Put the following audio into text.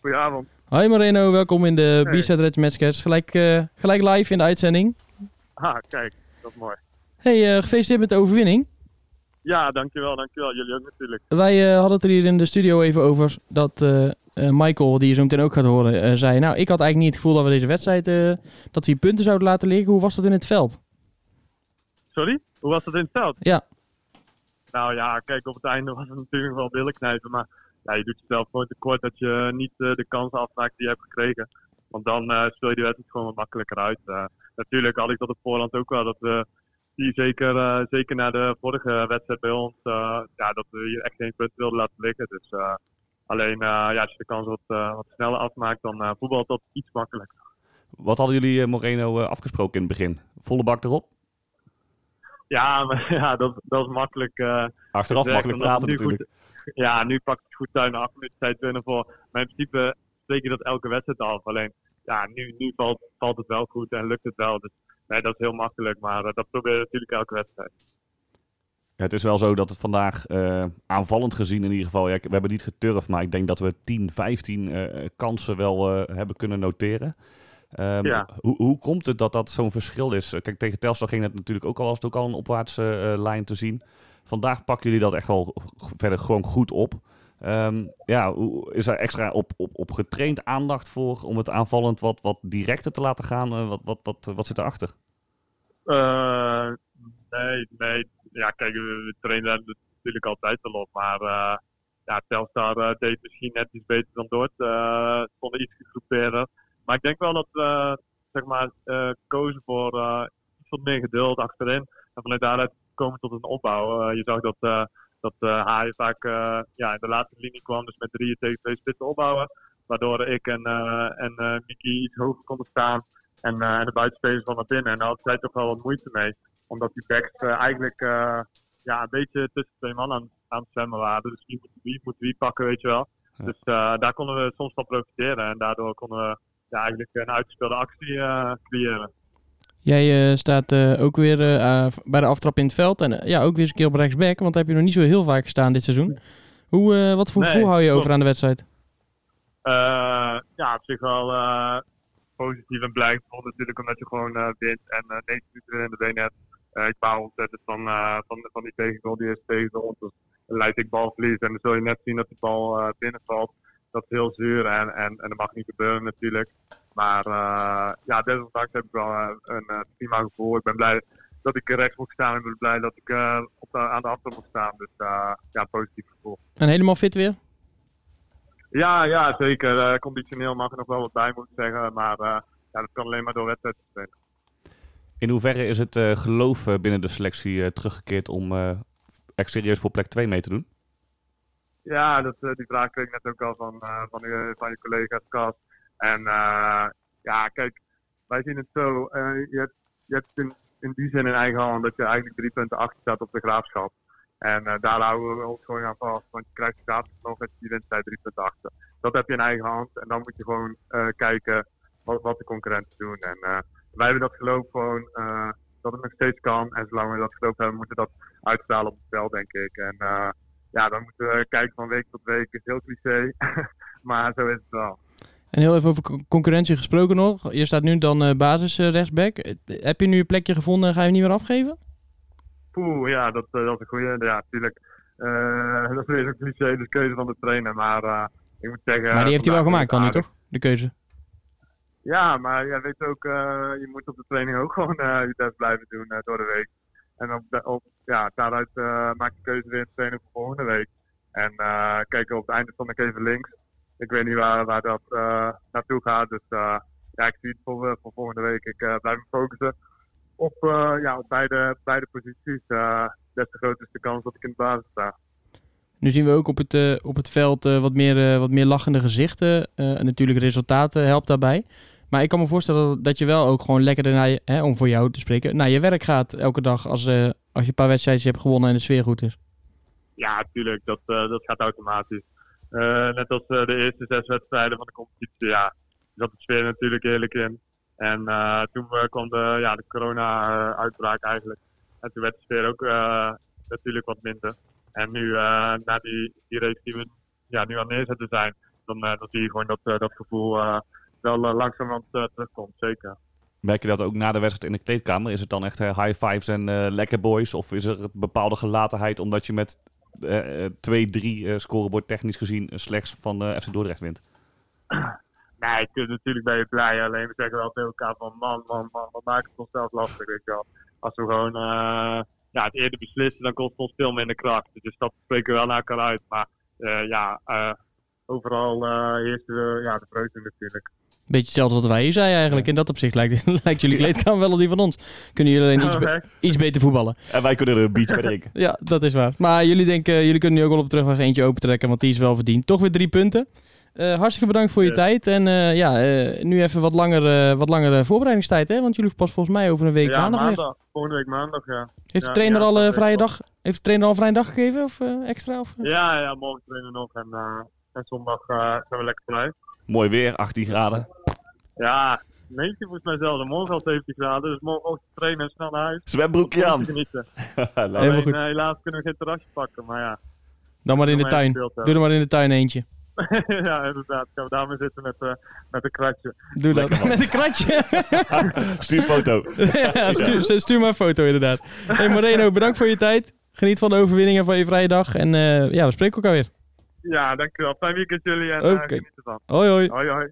Goedenavond. Hoi Moreno, welkom in de Hey. Red Matchcast. Gelijk, eh, gelijk live in de uitzending. Ah, kijk, dat is mooi. Hey, eh, gefeliciteerd met de overwinning. Ja, dankjewel, dankjewel. Jullie ook natuurlijk. Wij eh, hadden het er hier in de studio even over dat Michael, die je zo meteen ook gaat horen, zei... Nou, ik had eigenlijk niet het gevoel dat we deze wedstrijd, dat we punten zouden laten liggen. Hoe was dat in het veld? Sorry? Hoe was het in het veld? Ja. Nou ja, kijk, op het einde was het natuurlijk wel billen knijpen. Maar ja, je doet jezelf gewoon tekort dat je niet eh, de kans afmaakt die je hebt gekregen. Want dan eh, speel je de wedstrijd gewoon wat makkelijker uit. Eh, natuurlijk had ik dat op voorhand ook wel. Dat we die zeker, zeker na de vorige wedstrijd bij ons, ja, dat we hier echt geen punten wilden laten liggen. Dus alleen ja, als je de kans wat, wat sneller afmaakt, dan voetbalt dat iets makkelijker. Wat hadden jullie, Moreno, afgesproken in het begin? Volle bak erop? Ja, maar ja, dat, dat is makkelijk. Achteraf makkelijk praten natuurlijk. goed- ja, nu pakt het goed tuin acht minuten tijd winnen voor. Maar in principe steek je dat elke wedstrijd af. Alleen, ja, nu, nu valt, valt het wel goed en lukt het wel. Dus nee, dat is heel makkelijk. Maar eh, dat probeer je natuurlijk elke wedstrijd. Ja, het is wel zo dat het vandaag eh, aanvallend gezien in ieder geval... Ja, we hebben niet geturfd, maar ik denk dat we 10, 15 eh, kansen wel hebben kunnen noteren. Ehm, Ja. hoe, hoe komt het dat dat zo'n verschil is? Kijk, tegen Telstar ging het natuurlijk ook al, was het ook al een opwaartse lijn te zien. Vandaag pakken jullie dat echt wel verder gewoon goed op. Ehm, ja, is er extra op, op, op getraind aandacht voor om het aanvallend wat, wat directer te laten gaan? Eh, wat, wat, wat, wat zit erachter? Eh, nee, nee. Ja, kijk, we, trainen natuurlijk altijd wel op. Maar eh ja, Telstar eh, deed misschien net iets beter dan Dort. eh stonden iets gegroepeerder. Maar ik denk wel dat we zeg maar, kozen voor iets wat meer geduld achterin. En vanuit daaruit komen tot een opbouw. Eh, je zag dat, eh dat Haaien vaak eh, ja, in de laatste linie kwam. Dus met drieën tegen twee spitsen opbouwen. Waardoor ik en, en Miki iets hoger konden staan. En, de buitenspelers van naar binnen. En daar had zij toch wel wat moeite mee. Omdat die backs eigenlijk ja, een beetje tussen twee man aan, aan het zwemmen waren. Dus wie moet wie, moet wie pakken, weet je wel. Ja. Dus daar konden we soms van profiteren. En daardoor konden we ja, eigenlijk een uitgespeelde actie creëren. Jij eh, staat eh, ook weer eh, bij de aftrap in het veld. En ja, ook weer eens een keer op rechtsback. Want daar heb je nog niet zo heel vaak gestaan dit seizoen. Hoe, wat voor Nee, gevoel hou je over aan de wedstrijd? Ja, op zich wel positief en blij. Natuurlijk omdat je gewoon wint en eh 90 minuten in de benen hebt. Ik baal ontzettend van, van, van die tegengoal die is tegen ons. Dus dan leid ik balverlies en dan zul je net zien dat die bal binnenvalt. Dat is heel zuur en, en, en dat mag niet gebeuren natuurlijk. Maar eh, ja, desondanks heb ik wel eh, een eh, prima gevoel. Ik ben blij dat ik rechts mocht staan. Ik ben blij dat ik eh, op de, aan de afstand mocht staan. Dus eh, ja, positief gevoel. En helemaal fit weer? Ja, ja, zeker. Eh, conditioneel mag er nog wel wat bij, moet ik zeggen. Maar eh, ja, dat kan alleen maar door wedstrijden spelen. In hoeverre is het eh, geloof binnen de selectie eh, teruggekeerd om eh, echt serieus voor plek 2 mee te doen? Ja, dat, eh, die vraag kreeg ik net ook al van, eh, van, je, van je collega's Kas. En eh, ja, kijk, wij zien het zo. eh, je hebt, je in, die zin in eigen hand dat je eigenlijk drie punten achter staat op de graafschap. En eh, daar houden we ons gewoon aan vast. Want je krijgt graafschap nog en die wint bij drie punten achter. Dat heb je in eigen hand. En dan moet je gewoon kijken wat, wat de concurrenten doen. En wij hebben dat geloof gewoon dat het nog steeds kan. En zolang we dat geloof hebben, moeten we dat uitstralen op het veld, denk ik. En ja, dan moeten we kijken van week tot week. is heel cliché, maar zo is het wel. En heel even over co- concurrentie gesproken nog. Je staat nu dan eh, basis rechtsback. Eh, Heb je nu je plekje gevonden en ga je hem niet meer afgeven? Poeh, ja, dat, eh, dat is een goede. Ja, natuurlijk. dat is zo'n cliché, dus keuze van de trainer. Maar ik moet zeggen... maar die heeft hij wel gemaakt dan nu, toch? De keuze. Ja, maar jij weet ook, je moet op de training ook gewoon je best blijven doen door de week. En op, de- op, ja, daaruit maak je keuze weer in training voor volgende week. En eh kijk, op het einde stond ik even links. Ik weet niet waar, waar dat eh, naartoe gaat. Dus eh, ja, ik zie het voor, voor volgende week. Ik eh, blijf me focussen op, eh, ja, op beide, beide posities. eh des te groter is de kans dat ik in de basis sta. Nu zien we ook op het, eh, op het veld eh, wat, meer, eh, wat meer lachende gezichten. Eh, en natuurlijk resultaten helpt daarbij. Maar ik kan me voorstellen dat, dat je wel ook gewoon lekker naar je, hè, om voor jou te spreken, naar je werk gaat elke dag als, eh, als je een paar wedstrijdjes hebt gewonnen en de sfeer goed is. Ja, natuurlijk. Dat, eh, dat gaat automatisch. Eh, net als eh, de eerste zes wedstrijden van de competitie, ja, zat de sfeer natuurlijk eerlijk in. En eh, toen kwam de, ja, de corona-uitbraak eigenlijk. En toen werd de sfeer ook natuurlijk wat minder. En nu, na die, die reeks die we ja, nu aan neerzetten zijn, dan, dan zie je gewoon dat, dat gevoel wel langzamerhand terugkomt, zeker. Merk je dat ook na de wedstrijd in de kleedkamer? Is het dan echt high fives en lekker boys? Of is er een bepaalde gelatenheid omdat je met 2-3 scorebord technisch gezien slechts van FC Dordrecht wint? Nee, natuurlijk ben je blij. Alleen we zeggen wel tegen elkaar van man, man, man, we maken het onszelf lastig, weet je wel. Als we gewoon ja, het eerder beslissen, dan kost het ons veel minder kracht. Dus dat spreken we wel naar elkaar uit. Maar ja, uh, overal heerst de, ja, de vreugde natuurlijk. Beetje hetzelfde wat wij zei eigenlijk. In dat opzicht lijkt, lijkt jullie kleedkamer wel op die van ons. Kunnen jullie alleen iets, be iets beter voetballen. En wij kunnen er een beetje bij drinken. ja, dat is waar. Maar jullie denken, jullie kunnen nu ook wel op terugweg eentje opentrekken, want die is wel verdiend. Toch weer drie punten. Uh, hartstikke bedankt voor je tijd. En uh, ja, uh, nu even wat langer, wat langere voorbereidingstijd, hè? Want jullie pas volgens mij over een week ja, maandag, maandag. Volgende week maandag, ja. Heeft de trainer al een vrije dag? Heeft de trainer al een vrije dag gegeven of extra? Of? Ja, ja, morgen trainen nog en, en zondag zijn we lekker vrij. Mooi weer, 18 graden. Ja, 19 volgens mij zelf. Morgen al 17 graden, dus morgen ook trainen en snel naar huis. Zwembroekje aan. Genieten. Alleen, goed. helaas kunnen we geen terrasje pakken, maar ja. Dan maar in de tuin. Doe er maar in de tuin eentje. ja, inderdaad. Gaan we daarmee zitten met, uh, met een kratje. Doe dat. met een kratje. stuur foto. ja, stuur, stuur maar een foto inderdaad. Hey Moreno, bedankt voor je tijd. Geniet van de overwinningen van je vrije dag. En uh, ja, we spreken elkaar weer. Ja, dankjewel. Fijn weekend jullie en uh, geniet ervan. Hoi hoi. Hoi hoi.